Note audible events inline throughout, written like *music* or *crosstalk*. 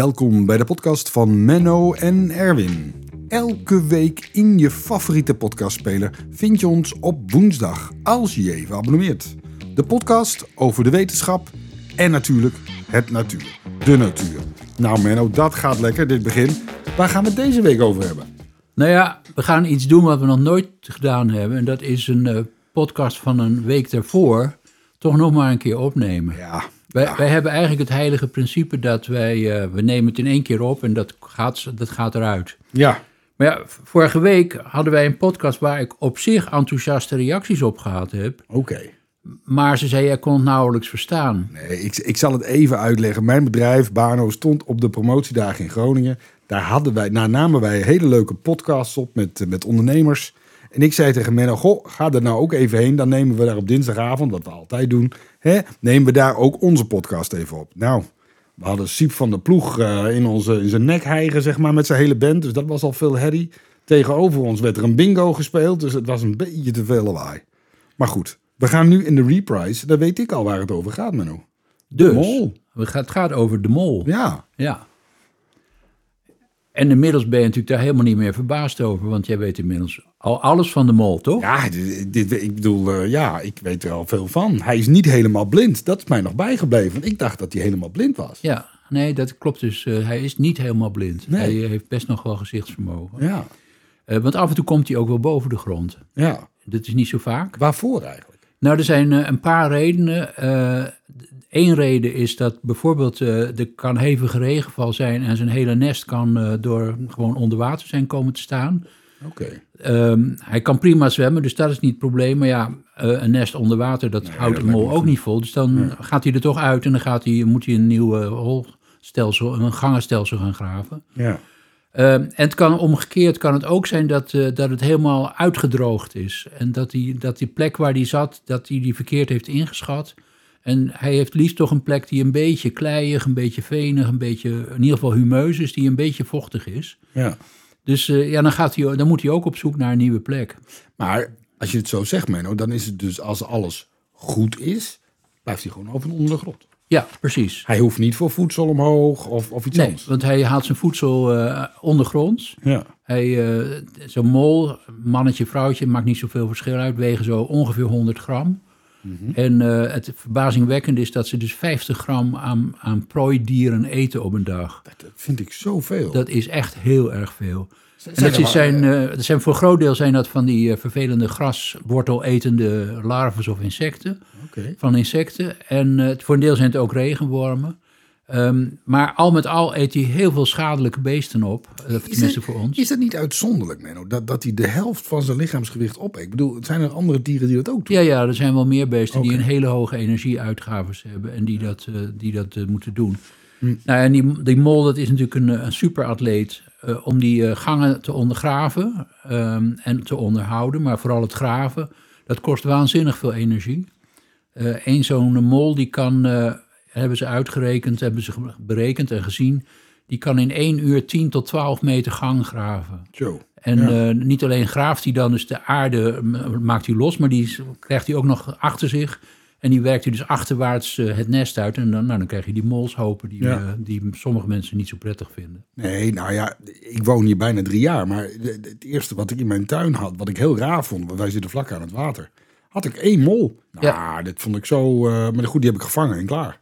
Welkom bij de podcast van Menno en Erwin. Elke week in je favoriete podcastspeler vind je ons op woensdag, als je je even abonneert. De podcast over de wetenschap en natuurlijk het natuur. De natuur. Nou Menno, dat gaat lekker, dit begin. Waar gaan we het deze week over hebben? Nou ja, we gaan iets doen wat we nog nooit gedaan hebben. En dat is een eh, podcast van een week daarvoor toch nog maar een keer opnemen. Ja, Wij, wij hebben eigenlijk het heilige principe dat wij, eh, we nemen het in één keer op en dat gaat, dat gaat eruit. ja, Maar ja, vorige week hadden wij een podcast waar ik op zich enthousiaste reacties op gehad heb. oké. Maar ze zei, jij kon het nauwelijks verstaan. Nee, ik, ik zal het even uitleggen. Mijn bedrijf, Bano, stond op de promotiedagen in Groningen. Daar, hadden wij, daar namen wij hele leuke podcasts op met, met ondernemers. En ik zei tegen Menno, goh, ga er nou ook even heen. Dan nemen we daar op dinsdagavond, wat we altijd doen, hè, nemen we daar ook onze podcast even op. Nou, we hadden Siep van der Ploeg eh, in, onze, in zijn nek hijgen, zeg maar, met zijn hele band. Dus dat was al veel herrie. Tegenover ons werd er een bingo gespeeld, dus het was een beetje te veel lawaai. Maar goed, we gaan nu in de reprise. Dan weet ik al waar het over gaat, Menno. Dus, mol. we gaan- het gaat over de mol. Ja, Ja. En inmiddels ben je natuurlijk daar helemaal niet meer verbaasd over, want jij weet inmiddels al alles van de mol, toch? ja dit, dit- ik bedoel, eh, ja, ik weet er al veel van. Hij is niet helemaal blind. Dat is mij nog bijgebleven. Ik dacht dat hij helemaal blind was. Ja, nee, dat klopt dus. Eh, hij is niet helemaal blind. Nee. Hij heeft best nog wel gezichtsvermogen. Ja, Eh, want af en toe komt hij ook wel boven de grond. ja. Dat is niet zo vaak. Waarvoor eigenlijk? Nou, er zijn eh, een paar redenen. Eén reden is dat bijvoorbeeld eh, er kan hevige regenval zijn en zijn hele nest kan eh, door gewoon onder water zijn komen te staan. Oké. Ehm, hij kan prima zwemmen, dus dat is niet het probleem. Maar ja, eh, een nest onder water, dat houdt dat de mol ook niet vol. Dus dan gaat hij er toch uit en dan gaat hij, moet hij een nieuw holstelsel, een gangenstelsel gaan graven. Ja. Ehm, en het kan omgekeerd kan het ook zijn dat, dat het helemaal uitgedroogd is. En dat die, dat die plek waar hij zat, dat hij die verkeerd heeft ingeschat. En hij heeft liefst toch een plek die een beetje kleiig, een beetje venig, een beetje, in ieder geval humeus is, die een beetje vochtig is. ja. Dus eh, ja, dan, gaat hij, dan moet hij ook op zoek naar een nieuwe plek. Maar als je het zo zegt, Menno, dan is het dus als alles goed is, blijft hij gewoon over onder de grond. Ja, precies. Hij hoeft niet voor voedsel omhoog of, of iets Nee, anders. want hij haalt zijn voedsel eh, ondergronds. Ja. Hij, eh, zo'n mol, mannetje, vrouwtje, maakt niet zoveel verschil uit, wegen zo ongeveer 100 gram. Mhm. En eh, het verbazingwekkende is dat ze dus 50 gram aan, aan prooidieren eten op een dag. Dat, dat vind ik zoveel. Dat is echt heel erg veel. En Zijn dat is zijn, eh, dat zijn voor een groot deel zijn dat van die eh, vervelende grasworteletende larven of insecten van insecten. En eh, voor een deel zijn het ook regenwormen. Ehm, maar al met al eet hij heel veel schadelijke beesten op. eh, tenminste dat- voor ons. Is dat niet uitzonderlijk, Menno? Dat, dat hij de helft van zijn lichaamsgewicht opeet? Ik bedoel, zijn er andere dieren die dat ook doen? Ja, ja, er zijn wel meer beesten die een hele hoge energieuitgaves hebben en die dat, eh, die dat eh, moeten doen. Hm. Nou, en die, die mol, dat is natuurlijk een, een superatleet om die gangen te ondergraven ehm, en te onderhouden. Maar vooral het graven, dat kost waanzinnig veel energie. Eén zo'n mol, die kan, hebben ze uitgerekend, hebben ze berekend en gezien, die kan in één uur 10 tot 12 meter gang graven. Zo. En Ja. eh, niet alleen graaft hij dan dus de aarde, maakt hij los, maar die krijgt hij ook nog achter zich. En die werkt hij dus achterwaarts eh, het nest uit. En dan, nou, dan krijg je die molshopen die, Ja. eh, die sommige mensen niet zo prettig vinden. Nee, nou ja, ik woon hier bijna drie jaar. Maar het eerste wat ik in mijn tuin had, wat ik heel raar vond, want wij zitten vlak aan het water, had ik één mol. Nou, Ja. dit vond ik zo. maar goed, die heb ik gevangen en klaar.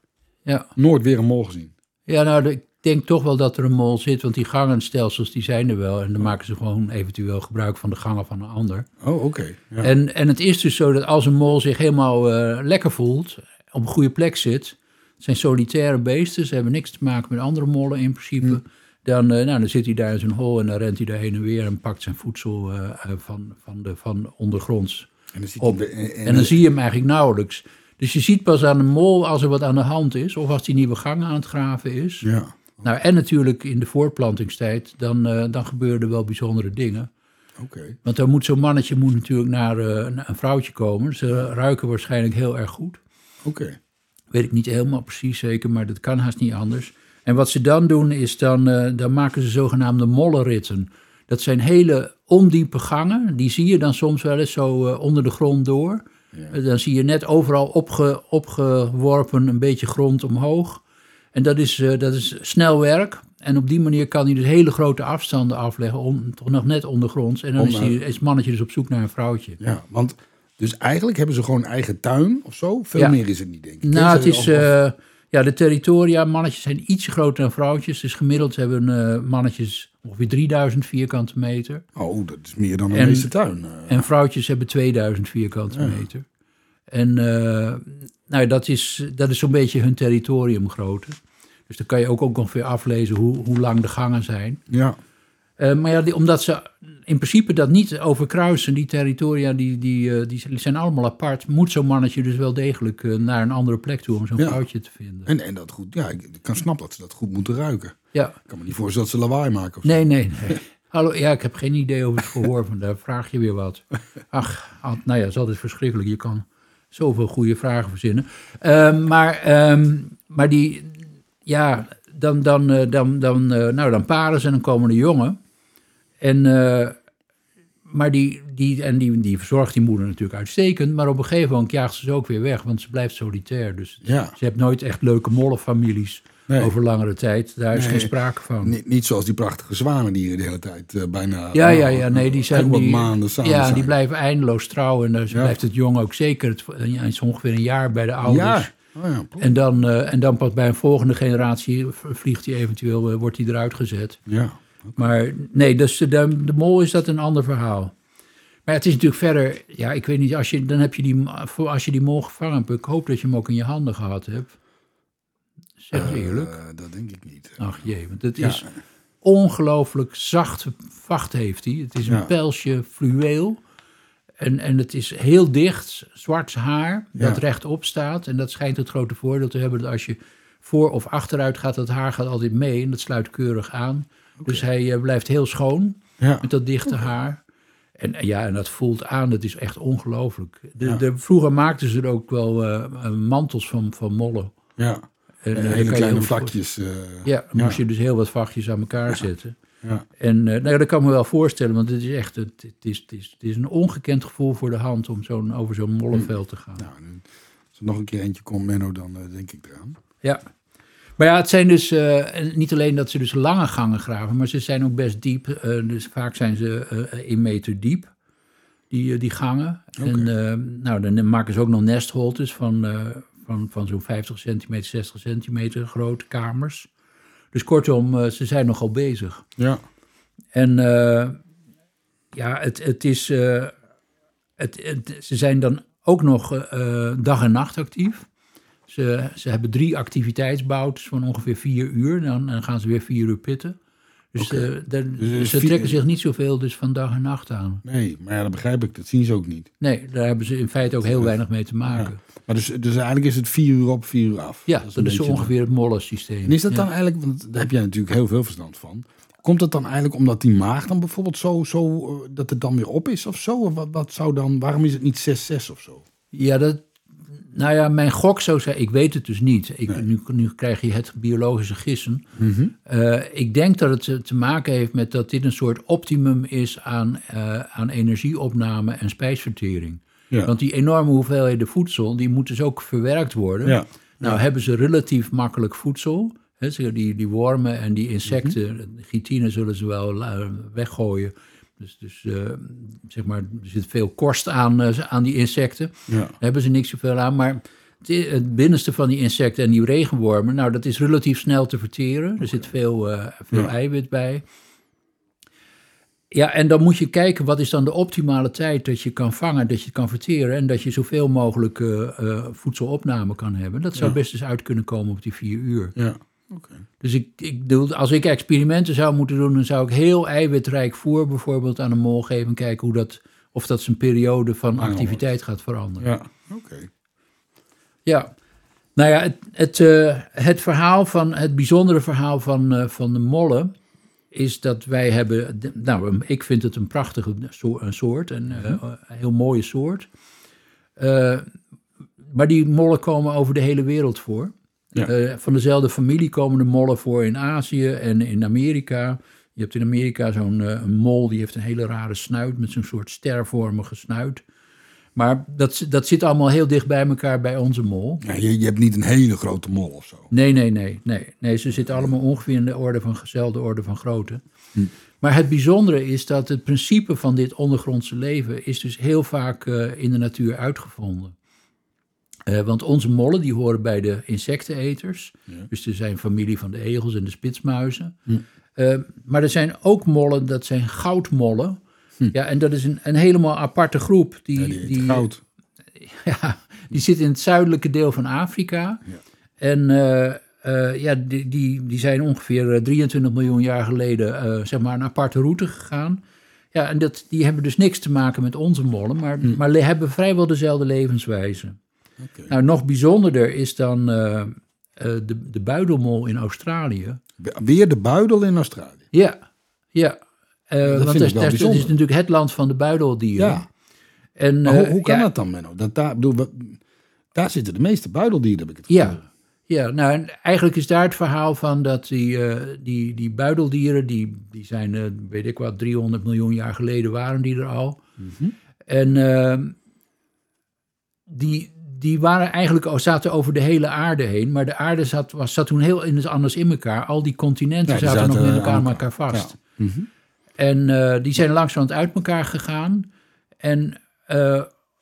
Ja, Nooit weer een mol gezien. ja nou, ik denk toch wel dat er een mol zit, want die gangenstelsels die zijn er wel. En dan maken ze gewoon eventueel gebruik van de gangen van een ander. Oh, oké. Ja. En, en het is dus zo dat als een mol zich helemaal eh, lekker voelt, op een goede plek zit, het zijn solitaire beesten, ze hebben niks te maken met andere mollen in principe. Dan, eh, nou, dan zit hij daar in zijn hol en dan rent hij daar heen en weer en pakt zijn voedsel eh, van, van, de, van ondergronds en dan, zit op. hij- en- en- En dan zie je hem eigenlijk nauwelijks. Dus je ziet pas aan een mol als er wat aan de hand is, of als hij nieuwe gangen aan het graven is. Ja, Nou, en natuurlijk in de voortplantingstijd, dan, eh, dan gebeuren er wel bijzondere dingen. oké. Want dan moet zo'n mannetje moet natuurlijk naar, eh, naar een vrouwtje komen. Ze ruiken waarschijnlijk heel erg goed. Oké. Weet ik niet helemaal precies zeker, maar dat kan haast niet anders. En wat ze dan doen is, dan, eh, dan maken ze zogenaamde mollenritten. Dat zijn hele ondiepe gangen. Die zie je dan soms wel eens zo onder de grond door. Eh, Dan zie je net overal opge, opgeworpen een beetje grond omhoog. En dat is, eh, dat is snel werk. En op die manier kan hij dus hele grote afstanden afleggen, toch nog net ondergronds. En dan Om, is, hij, eh, is mannetje dus op zoek naar een vrouwtje. Ja, want dus eigenlijk hebben ze gewoon een eigen tuin of zo. Veel Ja. meer is het niet, denk ik. Nou, het is, of- of- eh, ja, de territoria, mannetjes zijn ietsje groter dan vrouwtjes. Dus gemiddeld hebben eh, mannetjes ongeveer 3000 vierkante meter. oh, dat is meer dan de en- meeste tuin. eh. En vrouwtjes hebben 2000 vierkante meter. En eh, nou, dat is, dat is zo'n beetje hun territoriumgrootte. Dus dan kan je ook, ook ongeveer aflezen hoe, hoe lang de gangen zijn. ja, maar ja, die- omdat ze in principe dat niet overkruisen, die territoria, die, die, eh, die zijn allemaal apart, moet zo'n mannetje dus wel degelijk eh, naar een andere plek toe om zo'n Ja. vrouwtje te vinden. en, en dat goed. Ja, ik, kan snappen dat ze dat goed moeten ruiken. Ja, Ik kan me niet voorstellen dat ze lawaai maken. Of zo. nee, nee, nee. *laughs* Hallo, ja, ik heb geen idee over het gehoor van daar vraag je weer wat. Ach, nou ja, het is altijd verschrikkelijk. Je kan zoveel goede vragen verzinnen. Ehm, maar, ehm, maar die, ja, dan, dan, eh, dan, dan, nou, dan paren ze en dan komen de jongen. En, maar die, die, en die, die verzorgt die moeder natuurlijk uitstekend. Maar op een gegeven moment jaagt ze ze ook weer weg, want ze blijft solitair. Dus Ja, ze heeft nooit echt leuke mollenfamilies Nee. over langere tijd. Daar is geen sprake van. niet, niet zoals die prachtige zwanen die de hele tijd eh, bijna... Ja, ja, ja, nee, die zijn die, maanden samen Ja, zijn. die blijven eindeloos trouw en dan Ja. blijft het jong ook zeker. Het, ja, het is ongeveer een jaar bij de ouders. Ja, oh, ja. En dan, eh, en dan pas bij een volgende generatie vliegt hij eventueel, eh, wordt hij eruit gezet. ja. Maar nee, dus de, de, de mol is dat een ander verhaal. Maar het is natuurlijk verder, ja, ik weet niet, als je, dan heb je die, als je die mol gevangen hebt, ik hoop dat je hem ook in je handen gehad hebt. Zeg eerlijk. Eh, dat denk ik niet. Ach jee, want het Ja. is ongelooflijk zacht vacht heeft hij. Het is een Ja. pelsje fluweel. En, en het is heel dicht, zwart haar, dat Ja. rechtop staat. En dat schijnt het grote voordeel te hebben dat als je voor of achteruit gaat, dat haar gaat altijd mee en dat sluit keurig aan. Dus hij eh, blijft heel schoon Ja, met dat dichte haar. En en ja, en dat voelt aan, dat is echt ongelooflijk. Ja. vroeger maakten ze er ook wel eh, eh, mantels van, van mollen. ja. En, eh, hele kleine vlakjes. eh, Ja, dan Ja. moest je dus heel wat vachtjes aan elkaar zetten. ja. En nou ja, dat kan me wel voorstellen, want het is echt het, het, is, het, is, het is een ongekend gevoel voor de hand om zo'n, over zo'n mollenveld te gaan. Nou, als er nog een keer eentje komt, Menno, dan eh, denk ik eraan. Ja. Maar ja, het zijn dus uh, niet alleen dat ze dus lange gangen graven, maar ze zijn ook best diep. Uh, dus vaak zijn ze uh, een meter diep, die, die gangen. Okay. En nou, dan maken ze ook nog nestholtes van, van, van zo'n 50 centimeter, 60 centimeter grote kamers. Dus kortom, ze zijn nogal bezig. Ja. En ja, het, het is. Het, het, ze zijn dan ook nog dag en nacht actief. Ze, ze hebben drie activiteitsboutes van ongeveer vier uur. Dan, dan gaan ze weer vier uur pitten. Dus, okay. de, dus ze vier... trekken zich niet zoveel dus van dag en nacht aan. Nee, maar ja, dat begrijp ik. Dat zien ze ook niet. Nee, daar hebben ze in feite ook heel weinig mee te maken. Ja. Maar dus, dus eigenlijk is het vier uur op, vier uur af. Ja, dat is, dat is zo ongeveer het mollensysteem. En is dat ja. dan eigenlijk, want daar heb jij natuurlijk heel veel verstand van. Komt het dan eigenlijk omdat die maag dan bijvoorbeeld zo, zo uh, dat het dan weer op is of zo? Of wat, wat zou dan, waarom is het niet 6-6 of zo? Ja, dat, nou ja, mijn gok zou zijn, ik weet het dus niet. Ik, Nee. nu, nu krijg je het biologische gissen. Mhm. Uh, ik denk dat het te, te maken heeft met dat dit een soort optimum is aan, uh, aan energieopname en spijsvertering. Ja. Want die enorme hoeveelheden voedsel, die moeten dus ook verwerkt worden. Ja. Nou Ja. hebben ze relatief makkelijk voedsel. Die, die wormen en die insecten, Mhm. chitine zullen ze wel eh, weggooien. Dus, dus eh, zeg maar, er zit veel korst aan, eh, aan die insecten. Ja. Daar hebben ze niks zoveel aan. Maar het, binnenste van die insecten en die regenwormen, nou, dat is relatief snel te verteren. Er zit veel, eh, veel Ja. eiwit bij. Ja, en dan moet je kijken wat is dan de optimale tijd dat je kan vangen, dat je het kan verteren en dat je zoveel mogelijk voedselopname kan hebben. Dat zou Ja. best eens uit kunnen komen op die vier uur. Ja. Dus ik, ik bedoel, als ik experimenten zou moeten doen, dan zou ik heel eiwitrijk voer bijvoorbeeld aan een mol geven en kijken hoe dat, of dat zijn periode van activiteit gaat veranderen. Ja. Oké. Ja, nou ja, het, het, eh, het verhaal van, het bijzondere verhaal van, eh, van de mollen is dat wij hebben, nou, ik vind het een prachtige soort, een soort een eh, een heel mooie soort. Maar die mollen komen over de hele wereld voor. Ja. Eh, van dezelfde familie komen de mollen voor in Azië en in Amerika. Je hebt in Amerika zo'n eh, mol, die heeft een hele rare snuit met zo'n soort stervormige snuit. Maar dat, dat zit allemaal heel dicht bij elkaar bij onze mol. Ja, je, je hebt niet een hele grote mol of zo. Nee, nee, nee, nee. nee ze zitten allemaal ongeveer in de orde van, dezelfde orde van grootte. Maar het bijzondere is dat het principe van dit ondergrondse leven is dus heel vaak uh, in de natuur uitgevonden. Uh, want onze mollen die horen bij de insecteneters. Ja. Dus er zijn familie van de egels en de spitsmuizen. Hm. Uh, maar er zijn ook mollen, dat zijn goudmollen. Hm. Ja, en dat is een, een helemaal aparte groep. Die, ja, die, die goud. *laughs* Ja, die zit in het zuidelijke deel van Afrika. Ja. En uh, ja, die, die, die zijn ongeveer 23 miljoen jaar geleden zeg maar een aparte route gegaan. Ja, en dat, die hebben dus niks te maken met onze mollen, maar, hm. maar hebben vrijwel dezelfde levenswijze. Okay. Nou, nog bijzonderder is dan uh, uh, de, de buidelmol in Australië. Weer de buidel in Australië? Ja, ja. Uh, dat want dat, dat is natuurlijk het land van de buideldieren. Ja. En, hoe, hoe, kan ja, dat dan, Menno? Dat daar, bedoel, daar zitten de meeste buideldieren, heb ik het gevoel. Ja, ja, nou eigenlijk is daar het verhaal van dat die, uh, die, die buideldieren, die, die zijn, uh, weet ik wat, 300 miljoen jaar geleden waren die er al. Mm -hmm. En uh, die, die waren eigenlijk, zaten over de hele aarde heen, maar de aarde zat, was, zat toen heel anders in elkaar. Al die continenten ja, zaten, zaten, nog met elkaar aan elkaar vast. Ja. Mm -hmm. En die zijn langzaam uit elkaar gegaan. En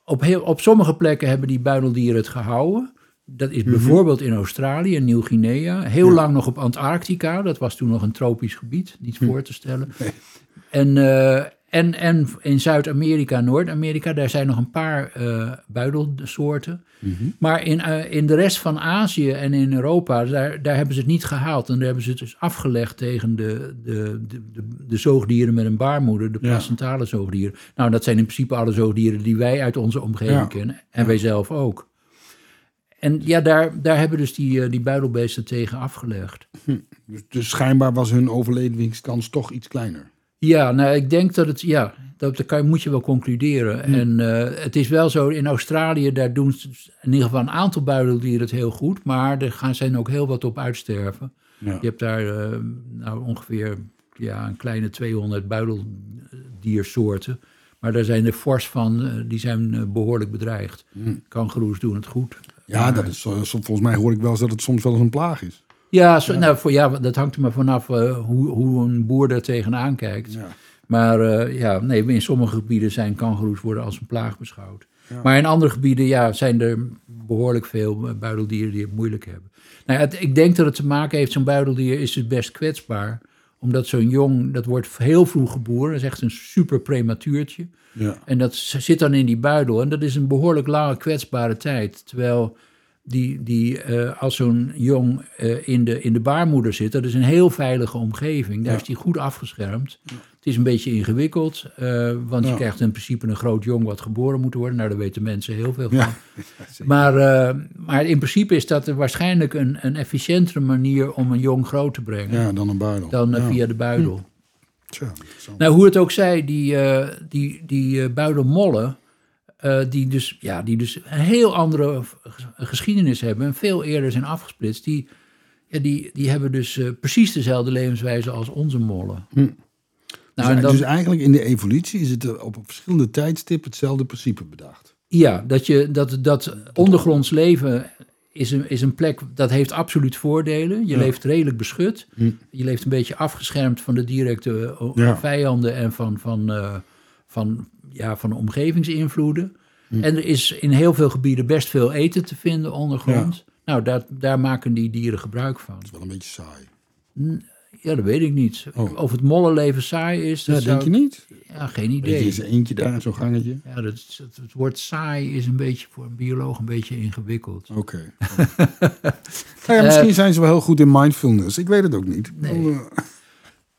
op, heel, op sommige plekken hebben die buideldieren het gehouden. Dat is mm -hmm. bijvoorbeeld in Australië, Nieuw-Guinea. Heel ja. lang nog op Antarctica. Dat was toen nog een tropisch gebied, niet voor te stellen. Nee. En, uh, en, en in Zuid-Amerika, Noord-Amerika, daar zijn nog een paar uh, buidelsoorten. Mm -hmm. Maar in, uh, in de rest van Azië en in Europa, daar, daar hebben ze het niet gehaald. En daar hebben ze het dus afgelegd tegen de, de, de, de, de zoogdieren met een baarmoeder, de placentale ja. zoogdieren. Nou, dat zijn in principe alle zoogdieren die wij uit onze omgeving ja. kennen. En ja. wij zelf ook. En ja, daar, daar hebben dus die, die buidelbeesten tegen afgelegd. Hm. Dus, dus schijnbaar was hun overlevingskans toch iets kleiner. Ja, nou, ik denk dat het, ja, dat, dat kan, moet je wel concluderen. En uh, het is wel zo, in Australië, daar doen in ieder geval een aantal buideldieren het heel goed, maar er gaan zijn ook heel wat op uitsterven. Ja. Je hebt daar uh, nou, ongeveer ja, een kleine 200 buideldiersoorten. Maar daar zijn er fors van, uh, die zijn behoorlijk bedreigd. Hm. Kangoeroes doen het goed. Ja, maar, dat is, volgens mij hoor ik wel eens dat het soms wel eens een plaag is. Ja, zo, Nou, voor, ja dat hangt er maar vanaf uh, hoe, hoe een boer daar tegenaan kijkt. Ja. Maar uh, ja, nee, in sommige gebieden zijn kangoeroes worden als een plaag beschouwd. Ja. Maar in andere gebieden ja, zijn er behoorlijk veel buideldieren die het moeilijk hebben. Nou, het, ik denk dat het te maken heeft, zo'n buideldier is dus best kwetsbaar. Omdat zo'n jong, dat wordt heel vroeg geboren. Dat is echt een super prematuurtje. Ja. En dat zit dan in die buidel. En dat is een behoorlijk lange kwetsbare tijd. Terwijl die, die uh, als zo'n jong uh, in, de, in de baarmoeder zit, dat is een heel veilige omgeving. Daar ja. is die goed afgeschermd. Ja. Het is een beetje ingewikkeld, uh, want ja. je krijgt in principe een groot jong wat geboren moet worden. Nou, daar weten mensen heel veel van. *laughs* maar, maar in principe is dat waarschijnlijk een, een efficiëntere manier om een jong groot te brengen. Ja, dan een buidel. Dan via de buidel. Hm. Tja, nou, hoe het ook zij, die, die, die buidelmollen uh, die, dus, ja, die dus een heel andere geschiedenis hebben en veel eerder zijn afgesplitst, die, ja, die, die hebben dus uh, precies dezelfde levenswijze als onze mollen. Hm. Nou, dus, dus eigenlijk in de evolutie is het op verschillende tijdstippen hetzelfde principe bedacht. Ja, dat, je, dat, dat ondergronds leven is een, is een plek dat heeft absoluut voordelen. Je ja. leeft redelijk beschut. Hm. Je leeft een beetje afgeschermd van de directe ja. vijanden en van, van, uh, van ja, van omgevingsinvloeden. Hm. En er is in heel veel gebieden best veel eten te vinden ondergrond. Ja. Nou, daar, daar maken die dieren gebruik van. Dat is wel een beetje saai. Ja, dat weet ik niet. Oh. Of het mollenleven saai is. Dat ja, denk je niet? Ja, geen idee. Er is eentje daar, zo'n gangetje. Ja, dat, het, het, woord saai is een beetje voor een bioloog een beetje ingewikkeld. Oké. Okay. *laughs* nou ja, misschien zijn ze wel heel goed in mindfulness. Ik weet het ook niet. Nee.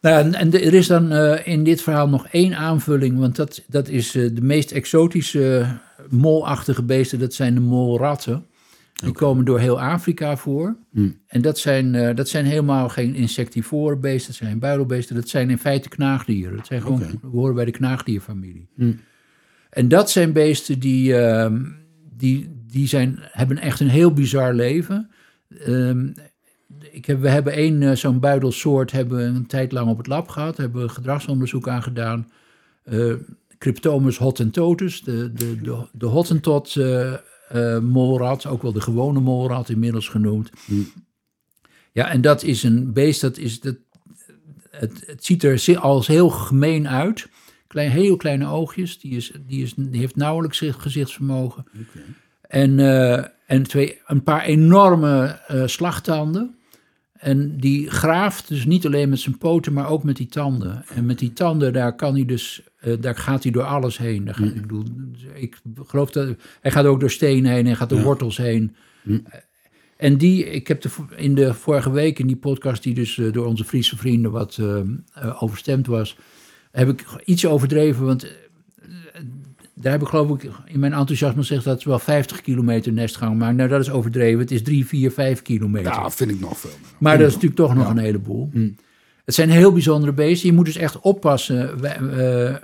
Nou, en, en er is dan uh, in dit verhaal nog één aanvulling, want dat, dat is uh, de meest exotische molachtige beesten, dat zijn de molratten. Die okay. komen door heel Afrika voor. Hmm. En dat zijn, dat zijn helemaal geen insectivore beesten, dat zijn buidelbeesten, dat zijn in feite knaagdieren. Dat zijn gewoon, okay. horen bij de knaagdierfamilie. Hmm. En dat zijn beesten die, ehm, die, die zijn, hebben echt een heel bizar leven. Um, ik heb, we hebben één uh, zo'n buidelsoort hebben we een tijd lang op het lab gehad. Hebben we gedragsonderzoek aan gedaan. Uh, Cryptomus hottentotus, de, de, de, de hottentot eh, eh, molrat, ook wel de gewone molrat inmiddels genoemd. Ja, en dat is een beest, dat is, dat, het, het ziet er als heel gemeen uit. Klein, heel kleine oogjes, die, is, die, is, die heeft nauwelijks zich- gezichtsvermogen. En, eh, en twee, een paar enorme eh slagtanden. En die graaft dus niet alleen met zijn poten, maar ook met die tanden. En met die tanden, daar kan hij dus, eh, daar gaat hij door alles heen. Daar gaat, ik, bedoel, ik geloof dat hij gaat ook door stenen heen, hij gaat door wortels heen. En die, ik heb de, in de vorige week in die podcast, die dus eh, door onze Friese vrienden wat eh, eh, overstemd was, heb ik iets overdreven, want eh, daar heb ik geloof ik in mijn enthousiasme gezegd dat ze wel 50 kilometer nestgang maken. Nou, dat is overdreven. Het is 3, 4, 5 kilometer. Ja, vind ik nog veel. Maar dat is natuurlijk toch nog een heleboel. Het zijn heel bijzondere beesten. Je moet dus echt oppassen. Wij- eh,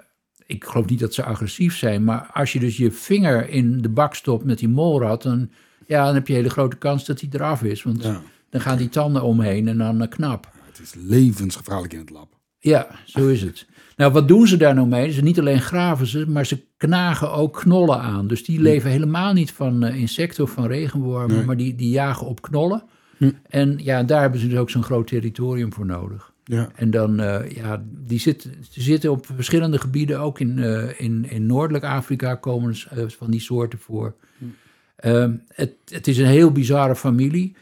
ik geloof niet dat ze agressief zijn. Maar als je dus je vinger in de bak stopt met die molrat... dan, ja, dan heb je een hele grote kans dat hij eraf is. Want Ja. dan gaan die tanden omheen en dan eh, knap. Het is levensgevaarlijk in het lab. Ja, zo is het. Nou, wat doen ze daar nou mee? Dus niet alleen graven ze, maar ze knagen ook knollen aan. Dus die leven helemaal niet van eh, insecten of van regenwormen, maar die, die jagen op knollen. En ja, daar hebben ze dus ook zo'n groot territorium voor nodig. Ja. En dan, eh, ja, die zit, ze zitten op verschillende gebieden, ook in, eh, in, in Noordelijk Afrika komen van die soorten voor. Ehm, het, het is een heel bizarre familie.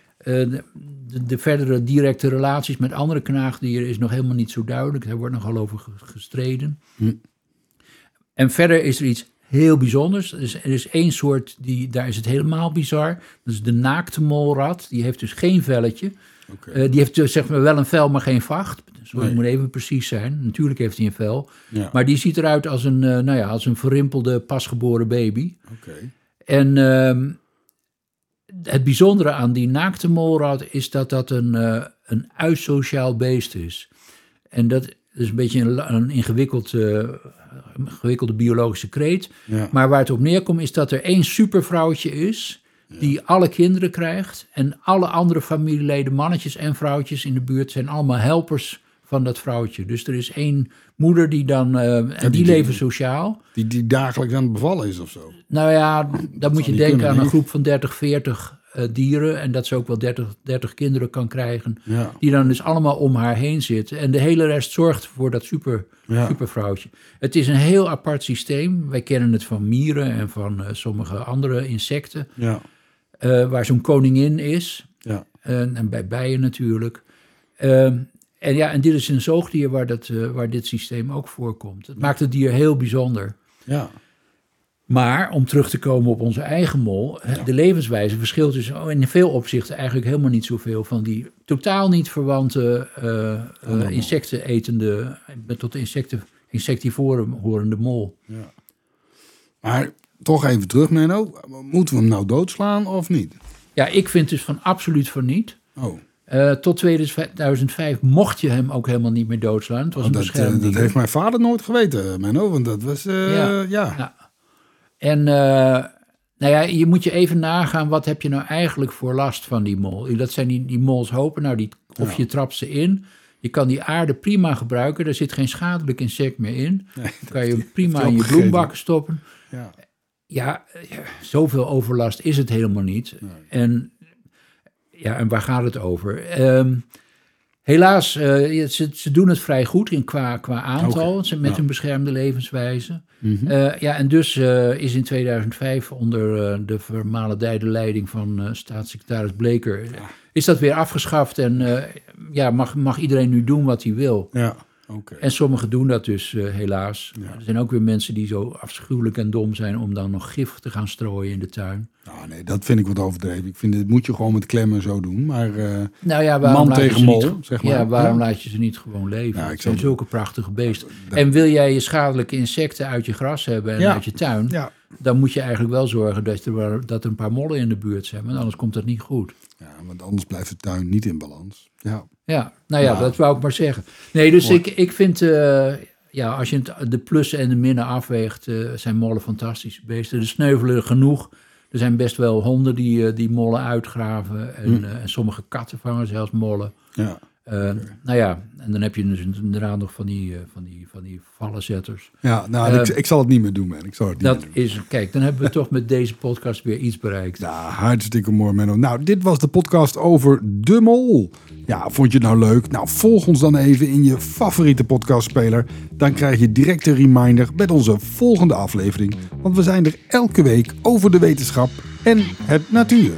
De, de, de verdere directe relaties met andere knaagdieren is nog helemaal niet zo duidelijk. Daar wordt nogal over ge- gestreden. En verder is er iets heel bijzonders. Er is, er is één soort, die, daar is het helemaal bizar. Dat is de naakte molrat. Die heeft dus geen velletje. Eh, die heeft dus zeg maar wel een vel, maar geen vacht. Sorry, Nee. ik moet even precies zijn. Natuurlijk heeft hij een vel. Ja. Maar die ziet eruit als een, eh, nou ja, als een verrimpelde pasgeboren baby. Oké. En ehm, het bijzondere aan die naakte molrat is dat dat een, eh, een uitsociaal beest is. En dat is een beetje een, een ingewikkeld, eh, ingewikkelde biologische kreet. Ja. Maar waar het op neerkomt is dat er één supervrouwtje is... die alle kinderen krijgt. En alle andere familieleden, mannetjes en vrouwtjes in de buurt... zijn allemaal helpers van dat vrouwtje. Dus er is één moeder die dan... eh, en die, die- leven sociaal. Die, die dagelijks aan het bevallen is of zo. Nou ja, dan moet je denken kunnen, aan een groep van 30, 40 eh, dieren. En dat ze ook wel 30, 30 kinderen kan krijgen. Ja. Die dan dus allemaal om haar heen zitten. En de hele rest zorgt voor dat super, Ja. supervrouwtje. Het is een heel apart systeem. Wij kennen het van mieren en van eh, sommige andere insecten. Ja. waar zo'n koningin is. Ja. En, en bij bijen natuurlijk. Ehm, en ja, en dit is een zoogdier waar, dat, eh, waar dit systeem ook voorkomt. Het maakt het dier heel bijzonder. Ja. Maar om terug te komen op onze eigen mol, de levenswijze verschilt dus in veel opzichten eigenlijk helemaal niet zoveel van die totaal niet verwante eh eh, insecten etende, tot de insecten, insectivoren horende mol. Maar toch even terug, Menno. Moeten we hem nou doodslaan of niet? Ja, ik vind dus van absoluut van niet. Oh, Eh, tot 2005 mocht je hem ook helemaal niet meer doodslaan. Het was een dat, eh, dat heeft mijn vader nooit geweten, Menno. Want dat was, eh, Ja. ja. En nou ja, je moet je even nagaan, wat heb je nou eigenlijk voor last van die mol? Dat zijn die, die molshopen, nou die, of je trapt ze in. Je kan die aarde prima gebruiken, er zit geen schadelijk insect meer in. Dan kan je hem prima in je bloembakken stoppen. Ja. Ja, ja, zoveel overlast is het helemaal niet. En, ja, en waar gaat het over? Ehm, helaas, eh, ze, ze doen het vrij goed in qua, qua aantal, met ja. hun beschermde levenswijze. Mhm. Eh, ja, en dus eh, is in 2005 onder de vermalendijde leiding van staatssecretaris Bleker... is dat weer afgeschaft en ja, mag, mag iedereen nu doen wat hij wil. Ja, En sommigen doen dat dus eh, helaas. Er zijn ook weer mensen die zo afschuwelijk en dom zijn om dan nog gif te gaan strooien in de tuin. Nou, nee, dat vind ik wat overdreven. Ik vind, dit moet je gewoon met klemmen zo doen. Maar eh, Nou ja, waarom Man laat je tegen ze mol, niet, zeg maar. Ja, waarom Ja. laat je ze niet gewoon leven? Ik het zijn zou- zulke prachtige beesten. En wil jij je schadelijke insecten uit je gras hebben en Ja. uit je tuin, ja. dan moet je eigenlijk wel zorgen dat er, dat er een paar mollen in de buurt zijn, want anders komt dat niet goed. Ja, want anders blijft de tuin niet in balans. Ja, Ja, nou ja, Nou. dat wou ik maar zeggen. Nee, dus ik, ik vind, eh, ja, als je het, de plussen en de minnen afweegt, eh, zijn mollen fantastische beesten. Er sneuvelen er genoeg. Er zijn best wel honden die, eh, die mollen uitgraven. En, Hm. eh, en sommige katten vangen zelfs mollen. ja. Eh, nou ja, en dan heb je dus inderdaad nog van die, uh, van die, van die vallenzetters. Ja, nou, ik, ik, zal het niet meer doen, man. Ik zal het niet dat is, kijk, dan hebben we toch met deze podcast weer iets bereikt. Ja, hartstikke mooi, Menno. Nou, dit was de podcast over De Mol. Ja, vond je het nou leuk? Nou, volg ons dan even in je favoriete podcastspeler. Dan krijg je direct een reminder met onze volgende aflevering. Want we zijn er elke week over de wetenschap en het natuur.